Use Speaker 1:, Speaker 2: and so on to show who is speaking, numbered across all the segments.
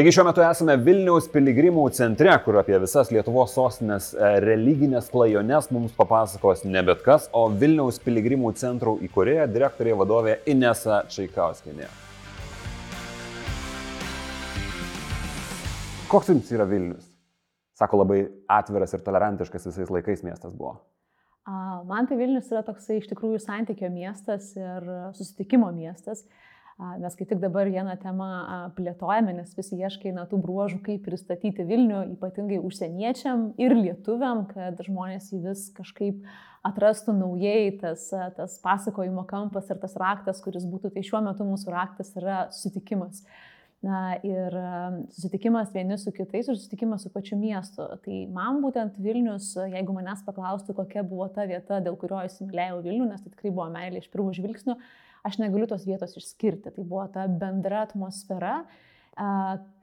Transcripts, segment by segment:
Speaker 1: Taigi šiuo metu esame Vilniaus piligrimų centre, kur apie visas Lietuvos sostinės e, religinės klajones mums papasakos ne bet kas, o Vilniaus piligrimų centrų įkūrėja, direktorė vadovė Inesa Čaikauskinė. Koks jums yra Vilnius? Sako, labai atviras ir tolerantiškas visais laikais miestas buvo.
Speaker 2: Man tai Vilnius yra toksai iš tikrųjų santykio miestas ir susitikimo miestas. Mes kaip tik dabar vieną temą plėtojame, nes visi ieškai na, tų bruožų, kaip pristatyti Vilnių, ypatingai užsieniečiam ir lietuviam, kad žmonės jį vis kažkaip atrastų naujai, tas, tas pasakojimo kampas ir tas raktas, kuris būtų, tai šiuo metu mūsų raktas yra susitikimas. Na, ir susitikimas vieni su kitais ir susitikimas su pačiu miestu. Tai man būtent Vilnius, jeigu manęs paklaustų, kokia buvo ta vieta, dėl kurio įsimylėjau Vilnių, nes tai tikrai buvo meilė iš pirmo žvilgsnio, aš negaliu tos vietos išskirti. Tai buvo ta bendra atmosfera,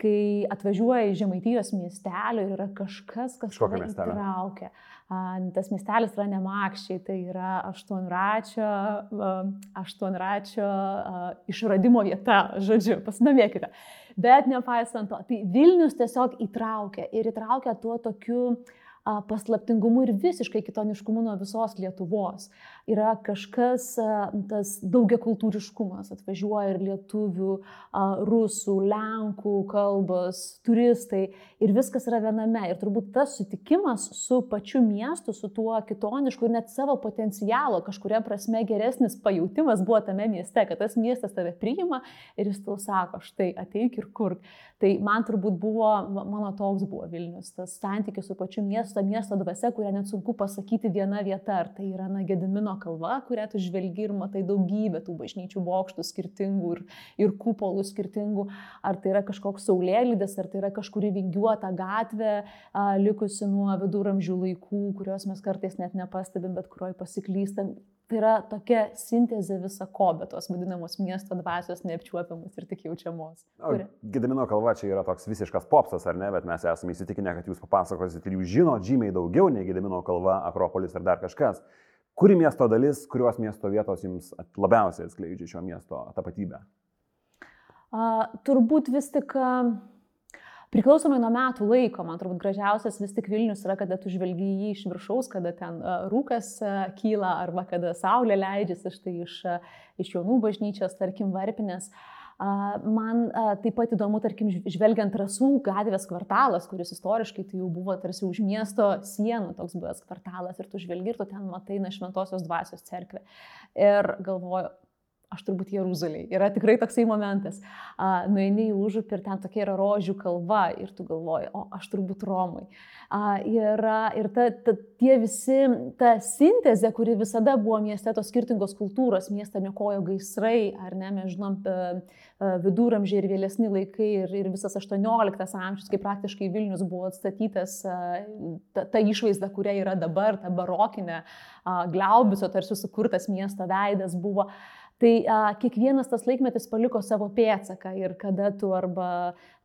Speaker 2: kai atvažiuoja į Žemaitijos miestelį ir yra kažkas, kas tave įtraukia. Tas miestelis yra nemakščiai, tai yra aštuonračio, aštuonračio išradimo vieta, žodžiu, pasidomėkite. Bet nepaisant to, tai Vilnius tiesiog įtraukia ir įtraukia tuo tokiu uh, paslaptingumu ir visiškai kitoniškumu nuo visos Lietuvos. Yra kažkas, tas daugia kultūriškumas, atvažiuoja ir lietuvių, rusų, lenkų kalbos, turistai ir viskas yra viename. Ir turbūt tas sutikimas su pačiu miestu, su tuo kitonišku ir net savo potencialo kažkuria prasme geresnis pajūtimas buvo tame mieste, kad tas miestas tave priima ir jis tau sako, štai ateik ir kur. Tai man turbūt buvo, mano toks buvo Vilnius, tas santykis su pačiu miestu miesto dvasia, kurią net sunku pasakyti viena vieta. Ar tai yra na, Gedimino kalva, kurią tu žvelgi ir matai daugybę tų bažnyčių bokštų skirtingų ir, ir kupolų skirtingų, ar tai yra kažkoks saulėlydis, ar tai yra kažkuri vingiuota gatvė, a, likusi nuo viduramžių laikų, kurios mes kartais net nepastebim, bet kurioje pasiklystam. Tai yra tokia sintezė visa ko, bet tos vadinamos miesto dvasios neapčiuopiamos ir tik jaučiamos.
Speaker 1: Gedamino kalva čia yra toks visiškas popsas, ar ne, bet mes esame įsitikinę, kad jūs papasakosit ir jūs žino žymiai daugiau nei Gedamino kalva, Akropolis ar dar kažkas. Kuri miesto dalis, kurios miesto vietos jums labiausiai atskleidžia šio miesto tapatybę?
Speaker 2: A, turbūt vis tik... A Priklausomai nuo metų laiko, man turbūt gražiausias vis tik Vilnius yra, kada tu žvelgi jį iš viršaus, kada ten rūkas kyla arba kada saulė leidžiasi štai iš, iš jaunų bažnyčios, tarkim, varpinės. Man taip pat įdomu, tarkim, žvelgiant rasų gatvės kvartalas, kuris istoriškai tai jau buvo tarsi už miesto sienų toks buvęs kvartalas ir tu žvelgi ir tu ten matai na šventosios dvasios cerkvę. Ir galvoju, aš turbūt Jeruzalėje. Yra tikrai toksai momentas. Uh, nueini į užupį ir ten tokia yra rožių kalva ir tu galvoji, o aš turbūt Romui. Uh, ir ir ta, ta, tie visi, ta sintezė, kuri visada buvo mieste, tos skirtingos kultūros, miestą nekojo gaisrai, ar ne, mes žinom, viduramžiai ir vėlesni laikai ir, ir visas 18 amžius, kai praktiškai Vilnius buvo atstatytas, ta, ta išvaizda, kuria yra dabar, ta barokinė, glaubiso tarsi sukurtas miesto veidas buvo. Tai a, kiekvienas tas laikmetis paliko savo pėtsaką ir kada tu arba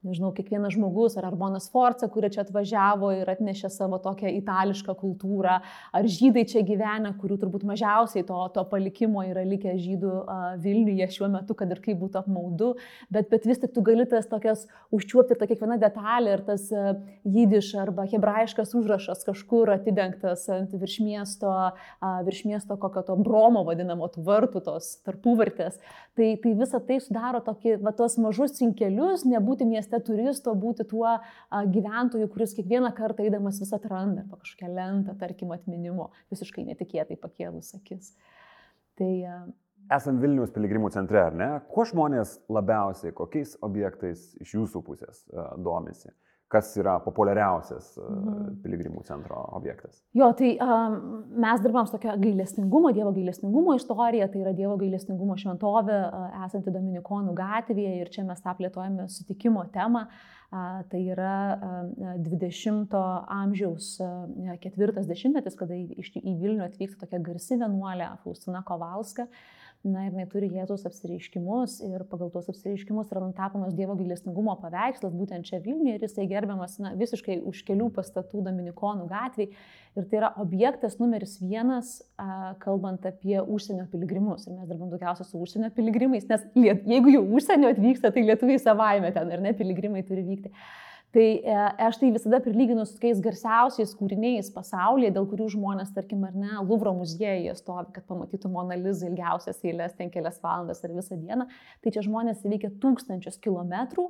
Speaker 2: nežinau, kiekvienas žmogus, ar Arbona Sforza, kuri čia atvažiavo ir atnešė savo tokią itališką kultūrą, ar žydai čia gyvena, kurių turbūt mažiausiai to, to palikimo yra likę žydų uh, Vilniuje šiuo metu, kad ir kaip būtų apmaudu, bet, bet vis tik tu gali tas tokias užčiuopti tą kiekvieną detalę ir tas uh, jidiš arba hebrajiškas užrašas kažkur atidengtas ant virš miesto, uh, virš miesto kokio to bromo vadinamo, tų vartų, tos tarpuvartės. Tai, tai visa tai sudaro tokį, va, tos mažus cinkelius, nebūti mieste mieste turisto būti tuo a, gyventoju, kuris kiekvieną kartą eidamas vis atranda arba kažkokią lentą, tarkim, atminimo, visiškai netikėtai pakėlus akis. Tai, a,
Speaker 1: Esam Vilnius piligrimų centre, ar ne? Kuo žmonės labiausiai, kokiais objektais iš jūsų pusės domisi? Kas yra populiariausias mhm. piligrimų centro objektas?
Speaker 2: Jo, tai um, mes dirbam su tokia gailestingumo, Dievo gailestingumo istorija, tai yra Dievo gailestingumo šventovė uh, esanti Dominikonų gatvėje ir čia mes tą plėtojame sutikimo temą. Uh, tai yra uh, 20-ojo amžiaus uh, ketvirtas dešimtmetis, kada į, į Vilnių atvyksta tokia garsi vienuolė Faustina Kovalska. Na ir jinai turi Jėzaus apsireiškimus ir pagal tuos apsireiškimus yra nutapomas Dievo gailestingumo paveikslas būtent čia Vilniuje ir jisai gerbiamas na, visiškai už kelių pastatų Dominikonų gatviai. Ir tai yra objektas numeris vienas, a, kalbant apie užsienio piligrimus. Ir mes dirbam daugiausia su užsienio piligrimais, nes liet, jeigu jau užsienio atvyksta, tai lietuviai savaime ten ir ne piligrimai turi vykti. Tai e, aš tai visada prilyginu su tokiais garsiausiais kūriniais pasaulyje, dėl kurių žmonės, tarkim, ar ne, Luvro muziejuje stovi, kad pamatytų Monalizą ilgiausias eilės, ten kelias valandas ar visą dieną. Tai čia žmonės įveikia tūkstančius kilometrų,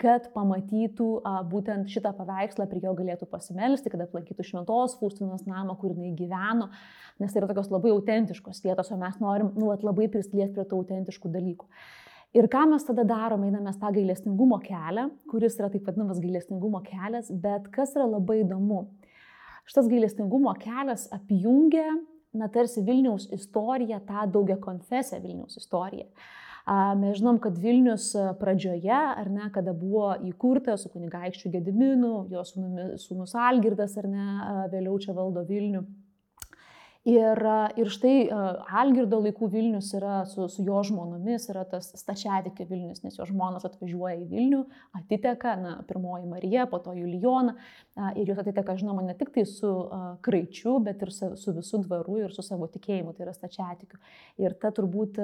Speaker 2: kad pamatytų būtent šitą paveikslą, prie jo galėtų pasimelsti, kad aplankytų šventos Faustinos namą, kur jinai gyveno, nes tai yra tokios labai autentiškos vietos, o mes norim nu, labai prisiliesti prie tų autentiškų dalykų. Ir ką mes tada darome, einame tą gailestingumo kelią, kuris yra taip vadinamas gailestingumo kelias, bet kas yra labai įdomu, šitas gailestingumo kelias apjungia, na tarsi Vilniaus istoriją, tą daugia konfesiją Vilniaus istoriją. Mes žinom, kad Vilnius pradžioje, ar ne, kada buvo įkurtas su kunigaikščiu Gediminu, jo sūnus Algirdas, ar ne, vėliau čia valdo Vilnių Ir, ir štai Algirdo laikų Vilnius yra su, su jo žmonomis, yra tas stačiatikė Vilnius, nes jo žmonos atvažiuoja į Vilnių, atiteka, na, pirmoji Marija, po to Julijona, ir jos atiteka, žinoma, ne tik tai su kraičiu, bet ir su, su visų dvaru ir su savo tikėjimu, tai yra stačiatikiu. Ir ta turbūt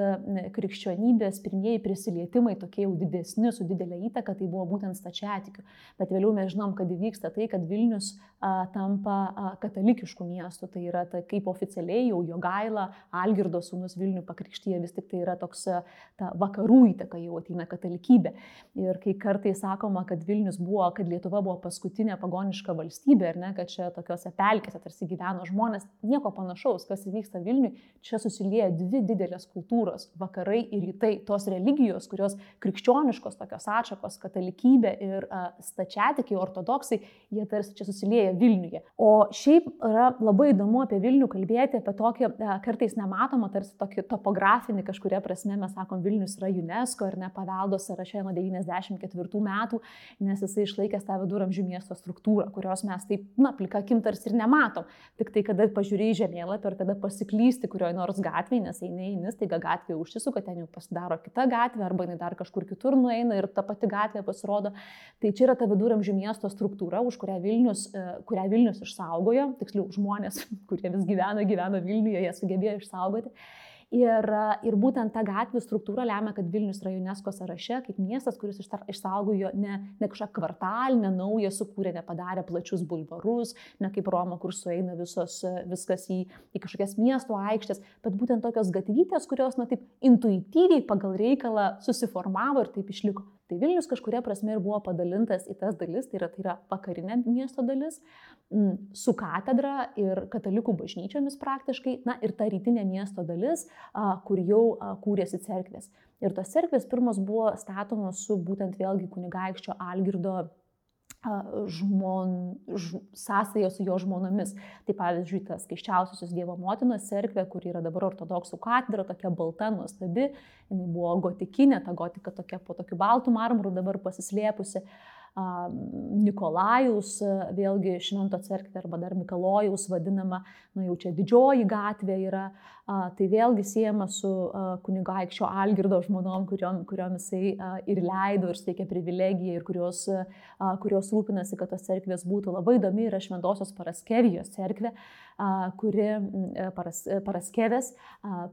Speaker 2: krikščionybės pirmieji prisilietimai tokie jau didesni, su didelė įtaka, tai buvo būtent stačiatikiu. Bet vėliau mes žinom, kad įvyksta tai, kad Vilnius a, tampa a, katalikiškų miestų, tai yra ta, kaip oficialiai oficialiai jau Jogaila, Algirdo sūnus Vilnių pakrikštyje, vis tik tai yra toks ta vakarų įtaka, jau ateina katalikybė. Ir kai kartais sakoma, kad Vilnius buvo, kad Lietuva buvo paskutinė pagoniška valstybė, ir ne, kad čia tokiuose pelkėse tarsi gyveno žmonės, nieko panašaus, kas įvyksta Vilniui, čia susilieja dvi didelės kultūros - vakarai ir rytai, tos religijos, kurios krikščioniškos tokios atšakos, katalikybė ir uh, stačiatikiai, ortodoksai, jie tarsi čia susilieja Vilniuje. O šiaip yra labai įdomu apie Vilnių kalbėti kalbėti apie tokį e, kartais nematomą, tarsi tokį topografinį kažkuria prasme, mes sakom, Vilnius yra UNESCO ir ne paveldo sąraše nuo 94 metų, nes jisai išlaikęs tą viduramžių miesto struktūrą, kurios mes taip, na, plika akim tarsi ir nematom. Tik tai, kada pažiūrėjai žemėlapį ir kada pasiklysti kurioje nors gatvėje, nes eini, eini, staiga gatvė užsisuka, ten jau pasidaro kita gatvė arba jinai dar kažkur kitur nueina ir ta pati gatvė pasirodo. Tai čia yra ta viduramžių miesto struktūra, už kurią Vilnius, e, kurią Vilnius išsaugojo, tiksliau žmonės, kurie vis gyvena gyveno Vilniuje, jie sugebėjo išsaugoti. Ir, ir būtent ta gatvių struktūra lemia, kad Vilnius yra UNESCO sąraše kaip miestas, kuris išsaugojo ne, ne kažką kvartalinę, naują sukūrė, nepadarė plačius bulvarus, ne kaip Roma, kur sueina visos, viskas į, į kažkokias miesto aikštės, bet būtent tokios gatvytės, kurios, na taip, intuityviai pagal reikalą susiformavo ir taip išliko. Tai Vilnius kažkuria prasme ir buvo padalintas į tas dalis, tai yra, tai yra vakarinė miesto dalis, su katedra ir katalikų bažnyčiomis praktiškai, na ir ta rytinė miesto dalis, kur jau kūrėsi cerkvės. Ir tos cerkvės pirmos buvo statomos su būtent vėlgi kunigaikščio Algirdo žmon, ž, sąsąją su jo žmonomis. Tai pavyzdžiui, tas skaiščiausiosios Dievo motinos cerkvė, kur yra dabar ortodoksų katedra, tokia balta, nuostabi, jinai buvo gotikinė, ta gotika tokia po tokiu baltu marmuru dabar pasislėpusi. Nikolajus, vėlgi Švento cerkvė arba dar Mikalojaus vadinama, na jau čia didžioji gatvė yra, tai vėlgi siejama su kunigaikščio Algirdo žmonom, kuriom, kuriom jisai ir leido ir steikė privilegiją ir kurios, kurios rūpinasi, kad tos cerkvės būtų. Labai įdomi yra Šventosios Paraskevijos cerkvė, kuri paras, Paraskevės,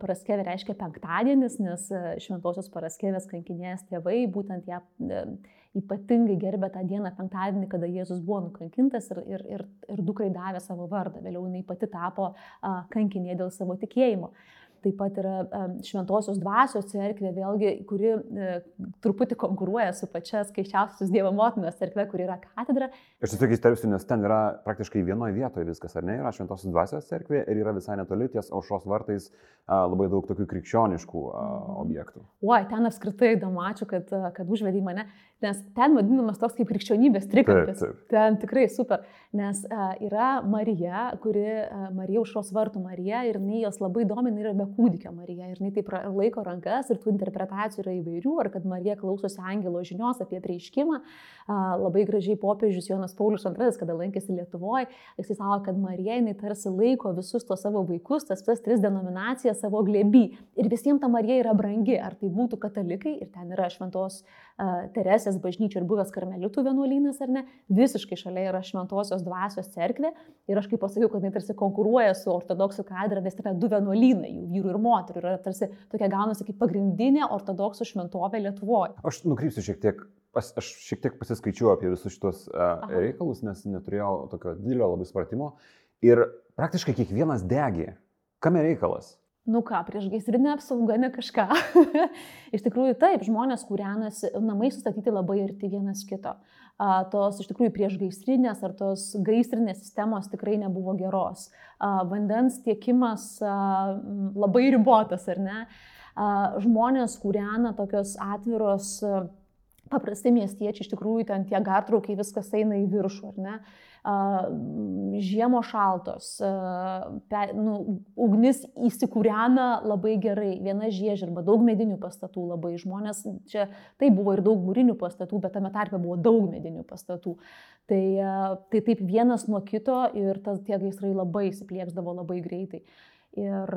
Speaker 2: Paraskevė reiškia penktadienis, nes Šventosios Paraskevės kankinės tėvai būtent ją ypatingai gerbė tą dieną penktadienį, kada Jėzus buvo nukankintas ir, ir, ir, ir dukrai davė savo vardą. Vėliau jinai pati tapo kankinė dėl savo tikėjimo. Taip pat yra Šventosios dvasios cerkvė, vėlgi, kuri e, truputį konkuruoja su pačia skaičiausios Dievo motinos cerkvė, kur yra katedra.
Speaker 1: Aš tiesiog įsterpsiu, nes ten yra praktiškai vienoje vietoje viskas, ar ne? Yra Šventosios dvasios cerkvė ir yra visai netoli ties aušos vartais a, labai daug tokių krikščioniškų a, mhm. objektų.
Speaker 2: Oi, ten apskritai įdomu, ačiū, kad, kad užvedai mane, nes ten vadinamas toks kaip krikščionybės trikampis. Ten tikrai super, nes a, yra Marija, kuri, a, Marija užšos vartų Marija ir jinai jos labai domina ir be kūdikio Marija. Ir jinai taip laiko rankas ir tų interpretacijų yra įvairių, ar kad Marija klausosi angelo žinios apie prieiškimą. Labai gražiai popiežius Jonas Paulius II, kada lankėsi Lietuvoje, jisai savo, kad Marija jinai tarsi laiko visus tos savo vaikus, tas tas tris denominacijas savo glėby. Ir visiems ta Marija yra brangi, ar tai būtų katalikai, ir ten yra šventos uh, Teresės bažnyčia ir buvęs karmelitų vienuolynas, ar ne, visiškai šalia yra šventosios dvasios cerkvė. Ir aš kaip pasakiau, kad jinai tarsi konkuruoja su ortodoksų kadra, nes tai yra du vienuolynai, jų vyrų ir moterų. Yra tarsi tokia gaunasi kaip pagrindinė ortodoksų šventovė Lietuvoje.
Speaker 1: Aš nukrypsiu šiek tiek pas, aš šiek tiek pasiskaičiu apie visus šitos uh, reikalus, nes neturėjau tokio didelio labai supratimo. Ir praktiškai kiekvienas degė. Kame reikalas?
Speaker 2: Nu ką, prieš gaisrinę apsaugą, ne kažką. iš tikrųjų taip, žmonės kūrenasi, namai sustatyti labai arti vienas kito. A, tos iš tikrųjų prieš gaisrinės ar tos gaisrinės sistemos tikrai nebuvo geros. A, vandens tiekimas a, labai ribotas, ar ne? A, žmonės kūrena tokios atviros. A, paprastai miestiečiai iš tikrųjų ten tie gartraukiai viskas eina į viršų, ar ne? Žiemo šaltos, pe, nu, ugnis įsikūrena labai gerai, viena žiežirba, daug medinių pastatų labai, žmonės, čia tai buvo ir daug mūrinių pastatų, bet tame tarpe buvo daug medinių pastatų. Tai, tai taip vienas nuo kito ir tas, tie gaisrai labai įsiplėksdavo labai greitai. Ir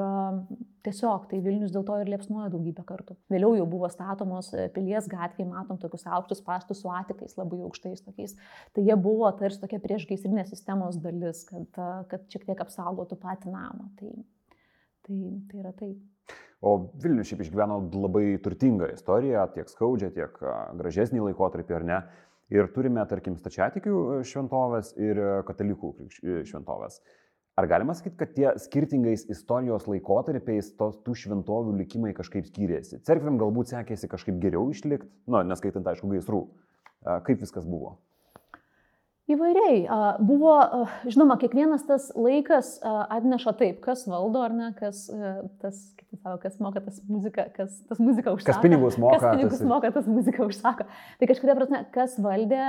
Speaker 2: tiesiog tai Vilnius dėl to ir liepsnuoja daugybę kartų. Vėliau jau buvo statomos e, pilies gatvėje, matom tokius aukštus pastus su atikais, labai aukštais tokiais. Tai jie buvo tarsi tokia priešgaisrinės sistemos dalis, kad, kad šiek tiek apsaugotų patį namą. Tai, tai, tai yra taip.
Speaker 1: O Vilnius šiaip išgyveno labai turtingą istoriją, tiek skaudžią, tiek gražesnį laikotarpį, ar ne? Ir turime, tarkim, stačiatikių šventovės ir katalikų šventovės. Ar galima sakyti, kad tie skirtingais istorijos laikotarpiais tos, tų šventovių likimai kažkaip skyrėsi? Cerkvėm galbūt sekėsi kažkaip geriau išlikti, nu, neskaitant, aišku, gaisrų. Kaip viskas buvo?
Speaker 2: Įvairiai. Buvo, žinoma, kiekvienas tas laikas atneša taip, kas valdo ar ne, kas, tas, kaip savo, kas moka tas muziką, kas tas muziką užsako.
Speaker 1: Kas pinigus moka.
Speaker 2: Kas pinigus tas... moka, tas muziką užsako. Tai kažkuria prasme, kas valdė,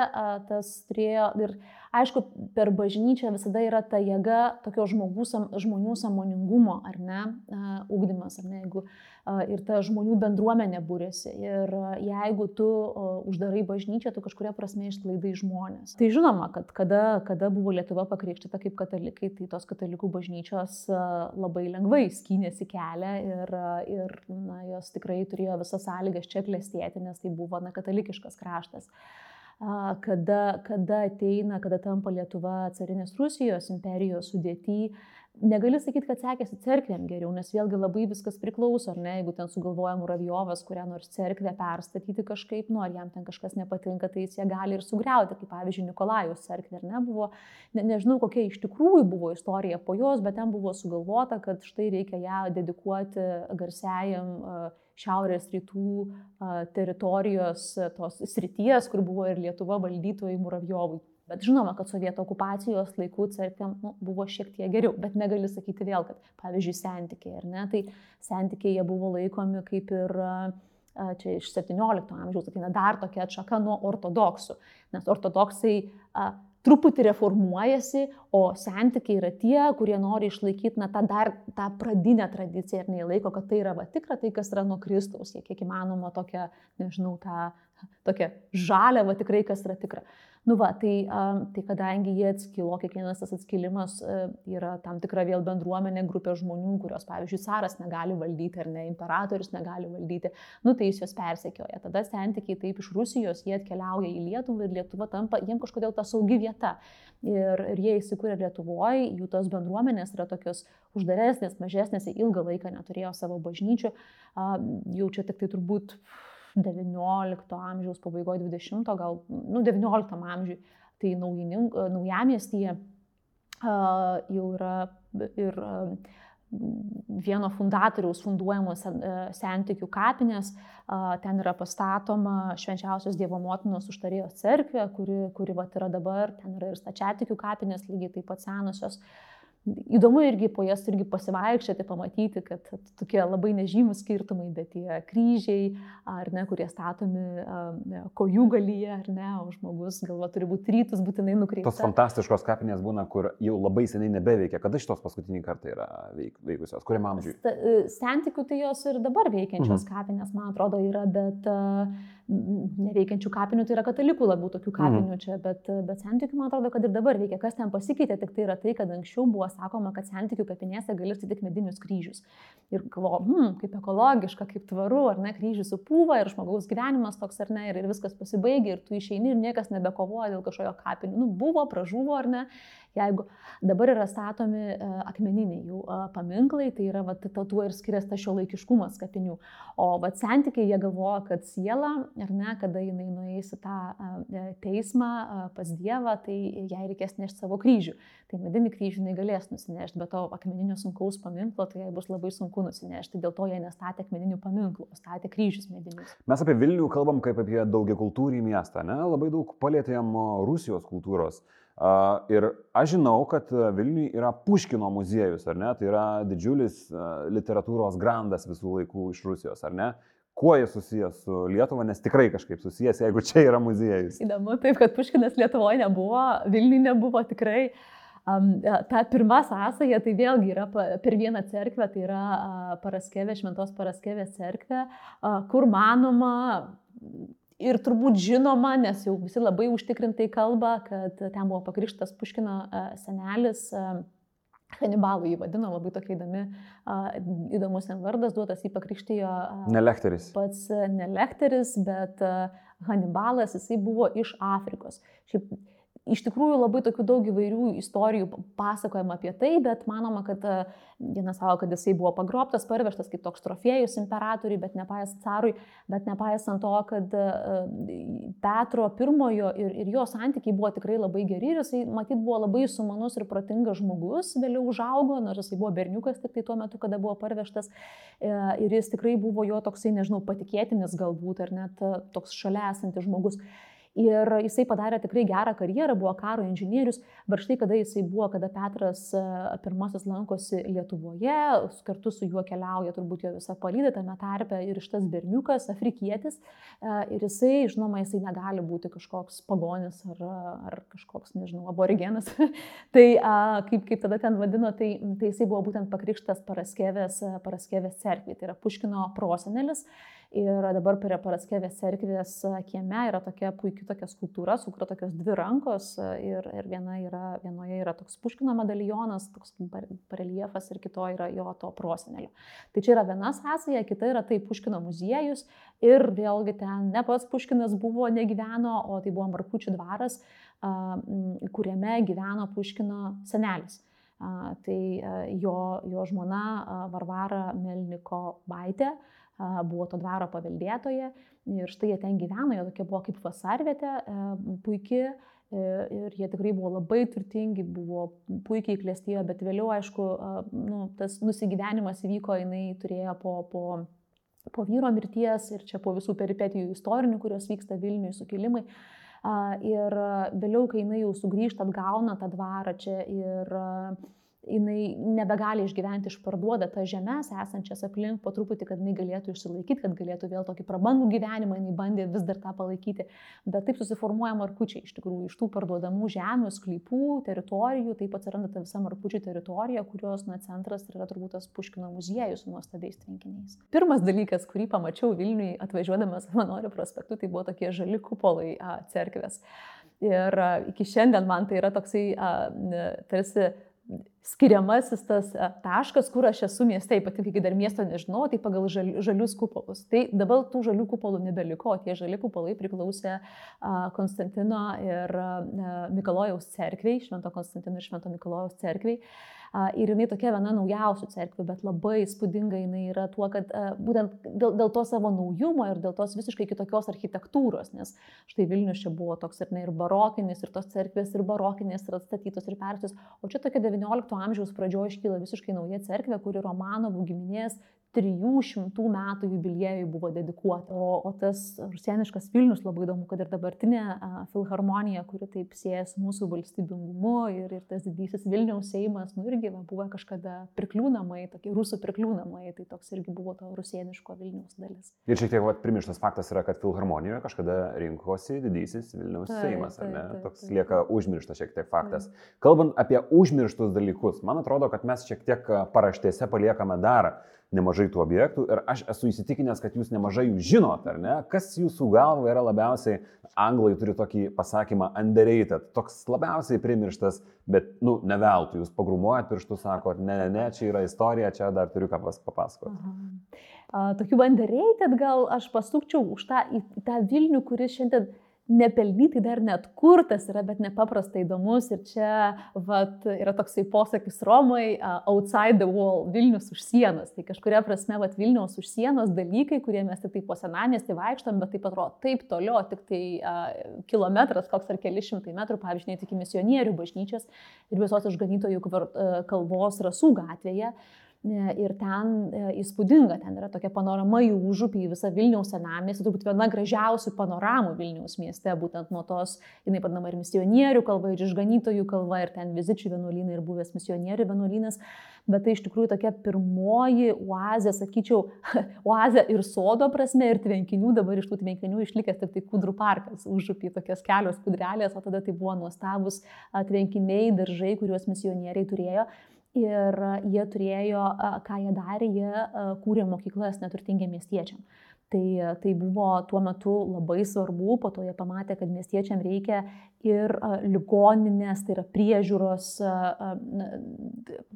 Speaker 2: tas turėjo ir aišku, per bažnyčią visada yra ta jėga tokio žmogus, žmonių samoningumo, ar ne, ugdymas, ar ne, jeigu ir ta žmonių bendruomenė būrėsi. Ir jeigu tu uždarai bažnyčią, tu kažkuria prasme išlaidai žmonės. Tai žinoma, kad kada, kada buvo Lietuva pakrikštyta kaip katalikai, tai tos katalikų bažnyčios labai lengvai skynėsi kelią ir, ir na, jos tikrai turėjo visas sąlygas čia klestėti, nes tai buvo na, katalikiškas kraštas kada, kada ateina, kada tampa Lietuva carinės Rusijos imperijos sudėti, negali sakyti, kad sekėsi cerkvėm geriau, nes vėlgi labai viskas priklauso, ar ne, jeigu ten sugalvoja Muravjovas, kurią nors cerkvę perstatyti kažkaip, nu, ar jam ten kažkas nepatinka, tai jis ją gali ir sugriauti, kaip pavyzdžiui, Nikolajus cerkvė, ar ne, buvo, ne, nežinau, kokia iš tikrųjų buvo istorija po jos, bet ten buvo sugalvota, kad štai reikia ją dedikuoti garsiajam uh, šiaurės rytų teritorijos tos srities, kur buvo ir Lietuva valdytojai Muravjovui. Bet žinoma, kad sovietų okupacijos laikų cerkvėm nu, buvo šiek tiek geriau, bet negali sakyti vėl, kad pavyzdžiui, santykiai, ar ne, tai santykiai jie buvo laikomi kaip ir čia iš 17 amžiaus ateina dar tokia atšaka nuo ortodoksų, nes ortodoksai a, truputį reformuojasi, o santykiai yra tie, kurie nori išlaikyti na, tą dar tą pradinę tradiciją ir neįlaiko, kad tai yra va tikra tai, kas yra nuo Kristaus, jie kiek įmanoma tokia, nežinau, tą tokia žaliava tikrai, kas yra tikra. Nu va, tai, tai kadangi jie atskilo, kiekvienas tas atskilimas yra tam tikra vėl bendruomenė, grupė žmonių, kurios, pavyzdžiui, caras negali valdyti ar ne, imperatorius negali valdyti, nu tai jis juos persekioja. Tada santykiai taip iš Rusijos, jie atkeliauja į Lietuvą ir Lietuva tampa jiems kažkodėl ta saugi vieta. Ir, ir jie įsikūrė Lietuvoje, jų tos bendruomenės yra tokios uždaresnės, mažesnės, ilgą laiką neturėjo savo bažnyčių, jau čia tik tai turbūt 19 amžiaus pabaigoje, 20, gal, nu, 19 amžiui, tai naujamiestyje uh, jau yra ir uh, vieno fundatoriaus funduojamos sentikių kapinės, ten yra pastatoma švenčiausios Dievo motinos užtarėjos cerkvė, kuri, kuri vat, yra dabar, ten yra ir stačiatikių kapinės, lygiai taip pat senosios. Įdomu irgi po jas irgi pasivaikščioti, pamatyti, kad tokie labai nežymus skirtumai, bet tie kryžiai, ar ne, kurie statomi kojų galyje, ar ne, o žmogus galva turi būti rytus būtinai nukreiptas.
Speaker 1: Tos fantastiškos kapinės būna, kur jau labai seniai nebeveikia. Kada šitos paskutinį kartą yra veik, veikusios? Kuriam amžiui?
Speaker 2: E, Sentikių tai jos ir dabar veikiančios mhm. kapinės, man atrodo, yra, bet uh, neveikiančių kapinių, tai yra katalikų labiau tokių mhm. kapinių mhm. čia, bet, bet sentikių man atrodo, kad ir dabar veikia. Kas ten pasikeitė, tik tai yra tai, kad anksčiau buvo sakoma, kad sentikių kapinėse gali statyti medinius kryžius. Ir galvo, hmm, kaip ekologiška, kaip tvaru, ar ne, kryžius supūva ir žmogaus gyvenimas toks ar ne, ir, ir viskas pasibaigia ir tu išeini ir niekas nebekovoja dėl kažkokio kapinių. Nu, buvo, pražuvo ar ne, Jeigu dabar yra statomi e, akmeniniai jų e, paminklai, tai yra, va, tuo ir skiriasi tas šio laikiškumas kapinių. O va, santykiai jie galvoja, kad siela, ar ne, kada jinai nueis į tą e, teismą pas Dievą, tai jai reikės nešti savo kryžių. Tai medinį kryžių jinai galės nusinešti, bet to akmeninio sunkaus paminklo, tai jai bus labai sunku nusinešti. Dėl to jie nestatė akmeninių paminklų, o statė kryžius medinius.
Speaker 1: Mes apie Vilnių kalbam kaip apie daugia kultūrį miestą, ne? labai daug palėtėm Rusijos kultūros. Ir aš žinau, kad Vilniui yra Puškino muziejus, ar ne? Tai yra didžiulis literatūros grandas visų laikų iš Rusijos, ar ne? Kuo jis susijęs su Lietuva, nes tikrai kažkaip susijęs, jeigu čia yra muziejus.
Speaker 2: Įdomu, taip, kad Puškinas Lietuvoje nebuvo, Vilniui nebuvo tikrai. Um, ta pirma sąsaja tai vėlgi yra per vieną cerkvę, tai yra uh, Paraskevė, Šventos Paraskevės cerkvė, uh, kur manoma Ir turbūt žinoma, nes jau visi labai užtikrintai kalba, kad ten buvo pakrikštas Puškino e, senelis. E, Hanibalų jį vadino, labai tokia įdomi, įdomus jam vardas duotas, jį pakrikštijo.
Speaker 1: Nelekteris.
Speaker 2: Pats nelekteris, bet Hanibalas, jisai buvo iš Afrikos. Šiaip iš tikrųjų labai tokių daug įvairių istorijų pasakojama apie tai, bet manoma, kad e, vienas savo, kad jisai buvo pagrobtas, parvežtas kaip toks trofėjus imperatoriui, bet nepaisant carui, bet nepaisant to, kad e, Petro pirmojo ir, ir jo santykiai buvo tikrai labai geri ir jisai, matyt, buvo labai sumanus ir protingas žmogus, vėliau užaugo, nors jisai buvo berniukas tik tai tuo metu, kada buvo parvežtas e, ir jis tikrai buvo jo toksai, nežinau, patikėtinis galbūt ar net toks šalia esantis žmogus. Ir jisai padarė tikrai gerą karjerą, buvo karo inžinierius, bet štai kada jisai buvo, kada Petras e, pirmasis lankosi Lietuvoje, kartu su juo keliauja turbūt jo visa palydė tame tarpe ir šitas berniukas, afrikietis. E, ir jisai, žinoma, jisai negali būti kažkoks pagonis ar, ar kažkoks, nežinau, aborigenas. tai kaip, kaip tada ten vadino, tai, tai jisai buvo būtent pakrikštas Paraskevės, Paraskevės cerkvė, tai yra Puškino prosenelis. Ir dabar prie Paraskevės cerkvės kieme yra tokia puikia tokia skulptūra, su kuria tokios dvi rankos ir, ir viena yra, vienoje yra toks puškino medalionas, toks bareliefas ir kitoje yra jo to prosenelio. Tai čia yra viena sąsaja, kita yra tai puškino muziejus ir vėlgi ten ne pats puškinas buvo, negyveno, o tai buvo Markučių dvaras, kuriame gyveno puškino senelis. Tai jo, jo žmona Varvara Melniko Baitė buvo to dvaro paveldėtoje ir štai jie ten gyveno, jie tokia buvo kaip vasarvietė, puikiai ir jie tikrai buvo labai turtingi, buvo puikiai klėstėjo, bet vėliau, aišku, nu, tas nusigyvenimas įvyko, jinai turėjo po, po, po vyro mirties ir čia po visų peripetijų istorinių, kurios vyksta Vilniui, sukilimai. Ir vėliau, kai jinai jau sugrįžta, atgauna tą dvarą čia ir jinai nebegali išgyventi, išparduoda tas žemės esančias aplink po truputį, kad jinai galėtų išsilaikyti, kad galėtų vėl tokį prabangų gyvenimą, jinai bandė vis dar tą palaikyti. Bet taip susiformuoja markučiai iš tikrųjų iš tų parduodamų žemių, sklypų, teritorijų, taip atsiranda ta visa markučių teritorija, kurios na, centras yra turbūt tas Puškino muziejus su nuostabiais tvenkiniais. Pirmas dalykas, kurį pamačiau Vilniui atvažiuodamas Manorio prospektu, tai buvo tokie žali kupolai cerkvės. Ir iki šiandien man tai yra toksai tarsi skiriamasis tas e, taškas, kur aš esu mieste, ypatingai kai dar miesto nežinau, tai pagal žali, žalius kupolus. Tai dabar tų žalių kupolų nebeliko, tie žali kupolai priklausė Konstantino ir Mikalojaus cerkviai, Švento Konstantino ir Švento Mikalojaus cerkviai. Ir jinai tokia viena naujausių cerkvių, bet labai įspūdinga jinai yra tuo, kad būtent dėl, dėl to savo naujumo ir dėl tos visiškai kitokios architektūros, nes štai Vilnius čia buvo toks ir, ne, ir barokinis, ir tos cerkvės ir barokinės ir atstatytos ir persius, o čia tokia XIX amžiaus pradžioje iškyla visiškai nauja cerkvė, kuri Romanovų giminės 300 metų jubiliejui buvo dedikuota. O, o tas rusieniškas Vilnius labai įdomu, kad ir dabartinė a, filharmonija, kuri taip siejas mūsų valstybingumu ir, ir tas didysis Vilniaus Seimas, nu irgi va, buvo kažkada prikliūnamai, tokie rusų prikliūnamai, tai toks irgi buvo to rusieniško Vilniaus dalis.
Speaker 1: Ir šiek tiek vat, primirštas faktas yra, kad filharmonijoje kažkada rinkosi didysis Vilniaus tai, Seimas, ar ne? Tai, tai, toks lieka užmirštas šiek tiek faktas. Tai. Kalbant apie užmirštus dalykus, man atrodo, kad mes šiek tiek paraštėse paliekame dar nemažai tų objektų ir aš esu įsitikinęs, kad jūs nemažai jų žinot, ar ne? Kas jūsų galva yra labiausiai, anglai turi tokį pasakymą underrated, toks labiausiai primirštas, bet, nu, ne veltui, jūs pagrumuojat pirštus, sako, ne, ne, ne, čia yra istorija, čia dar turiu ką papasakoti.
Speaker 2: Tokių underrated gal aš pasukčiau už tą, tą Vilnių, kuris šiandien nepelnytai dar net kurtas yra, bet nepaprastai įdomus. Ir čia vat, yra toksai posakis Romai, uh, outside the wall, Vilnius už sienos. Tai kažkuria prasme, vat, Vilnius už sienos dalykai, kurie mes tik tai po senamestį vaikštom, bet taip atrodo taip toliau, tik tai uh, kilometras, koks ar keli šimtai metrų, pavyzdžiui, net iki misionierių bažnyčios ir visos išganytojų kalvos rasų gatvėje. Uh, ir ten e, įspūdinga, ten yra tokia panorama į užupį, į visą Vilniaus senamestį, turbūt viena gražiausių panoramų Vilniaus mieste, būtent nuo tos, jinai padama ir misionierių kalba, ir išganytojų kalba, ir ten vizičių vienuolynai, ir buvęs misionierių vienuolynas, bet tai iš tikrųjų tokia pirmoji oazė, sakyčiau, oazė ir sodo prasme, ir tvenkinių, dabar iš tų tvenkinių išlikęs tik tai kudrų parkas, užupį tokias kelios kudrelės, o tada tai buvo nuostabus tvenkiniai, daržai, kuriuos misionieriai turėjo. Ir jie turėjo, ką jie darė, jie kūrė mokyklas neturtingiem miestiečiam. Tai, tai buvo tuo metu labai svarbu, po to jie pamatė, kad miestiečiam reikia ir ligoninės, tai yra priežiūros,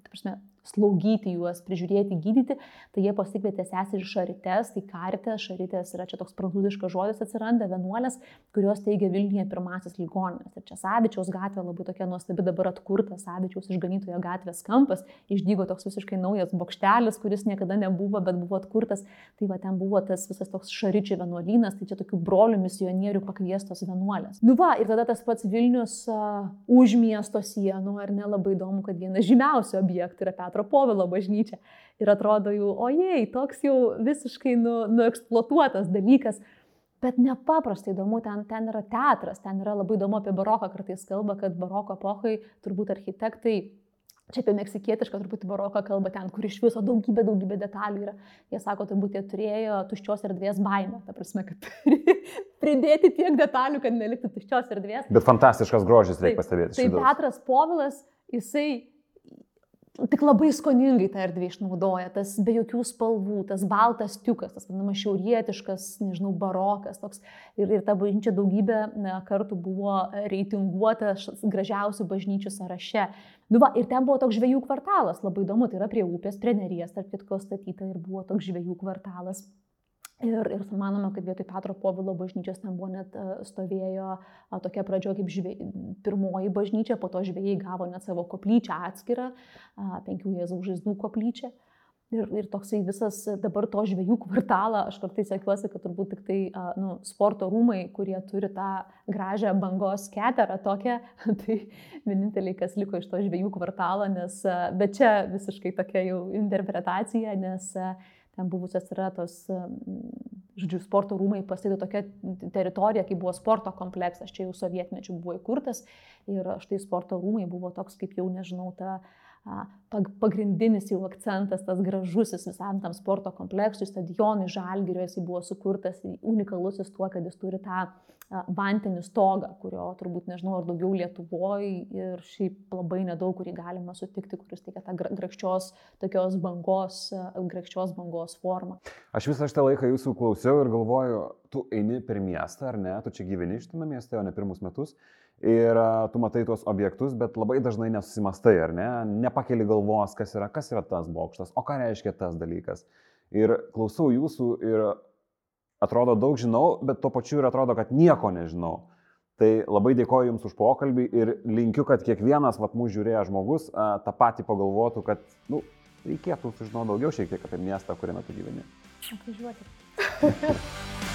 Speaker 2: prasme, slaugyti juos, prižiūrėti, gydyti, tai jie pasikvietė seserį Šaritės, tai Karitė, Šaritės yra čia toks prancūziškas žodis atsiranda, vienuolės, kurios teigia Vilniuje pirmasis ligoninės. Ir čia Savičiaus gatvė labai tokia nuostabi dabar atkurta, Savičiaus išganytojo gatvės kampas, išdygo toks visiškai naujas bokštelis, kuris niekada nebuvo, bet buvo atkurtas. Tai va ten buvo tas visas toks Šaričio vienuolynas, tai čia tokių brolių misionierių pakviestos vienuolės. Nu va, ir tada tas pats Vilnius uh, už miesto sienų, ar ne labai įdomu, kad vienas žymiausių objektų yra Petras Petro Povilo bažnyčia. Ir atrodo jau, ojei, toks jau visiškai nu, nueksploatuotas dalykas. Bet nepaprastai įdomu, ten, ten yra teatras, ten yra labai įdomu apie baroką, kartais kalba, kad baroko epochai turbūt architektai Čia apie meksikietišką truputį baroką kalba ten, kur iš viso daugybė, daugybė detalių yra. Jie sako, turbūt jie turėjo tuščios erdvės baimę. Ta prasme, kad pridėti tiek detalių, kad neliktų tuščios erdvės.
Speaker 1: Bet fantastiškas grožis, reikia pastebėti.
Speaker 2: Tai Petras Povilas, jisai tik labai skoningai tą erdvę išnaudoja, tas be jokių spalvų, tas baltas tiukas, tas vadinamas šiaurietiškas, nežinau, barokas toks. Ir, ir ta bažnyčia daugybę kartų buvo reitinguota gražiausių bažnyčių sąraše. Nu va, ir ten buvo toks žvėjų kvartalas, labai įdomu, tai yra prie upės, prie neries, tarp kitko statyta ir buvo toks žvėjų kvartalas. Ir, ir manome, kad vietoj Petro Povilo bažnyčios ten buvo net stovėjo a, tokia pradžio kaip žvė, pirmoji bažnyčia, po to žvėjai gavo net savo koplyčią atskirą, penkių Jėzaus žaizdų koplyčią. Ir, ir toksai visas dabar to žvėjų kvartalą, aš kartais sakiuosi, kad turbūt tik tai nu, sporto rūmai, kurie turi tą gražią bangos keterą tokią, tai vieninteliai, kas liko iš to žvėjų kvartalo, nes, bet čia visiškai tokia jau interpretacija, nes a, ten buvusios yra tos, žodžiu, sporto rūmai pastatė tokia teritorija, kai buvo sporto kompleksas, čia jau sovietmečių buvo įkurtas ir štai sporto rūmai buvo toks, kaip jau nežinau, ta pagrindinis jau akcentas, tas gražusis visam tam sporto kompleksui, stadionui Žalgirio, jis buvo sukurtas unikalusis tuo, kad jis turi tą vantinį stogą, kurio turbūt nežinau ar daugiau Lietuvoje ir šiaip labai nedaug, kurį galima sutikti, kuris teikia tą grakščios, tokios bangos, grakščios bangos formą.
Speaker 1: Aš visą šitą laiką jūsų klausiau ir galvoju, tu eini per miestą, ar ne, tu čia gyveni šitame mieste, o ne pirmus metus ir tu matai tuos objektus, bet labai dažnai nesusimastai, ar ne, nepakeli galvos, kas yra, kas yra tas bokštas, o ką reiškia tas dalykas. Ir klausau jūsų ir atrodo daug žinau, bet tuo pačiu ir atrodo, kad nieko nežinau. Tai labai dėkoju Jums už pokalbį ir linkiu, kad kiekvienas vat mūsų žiūrėjęs žmogus a, tą patį pagalvotų, kad nu, reikėtų sužinoti daugiau šiek tiek apie miestą, kuriame tu gyveni.
Speaker 2: Atvažiuoti.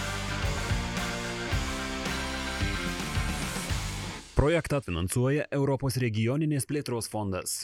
Speaker 3: Projektą finansuoja Europos regioninės plėtros fondas.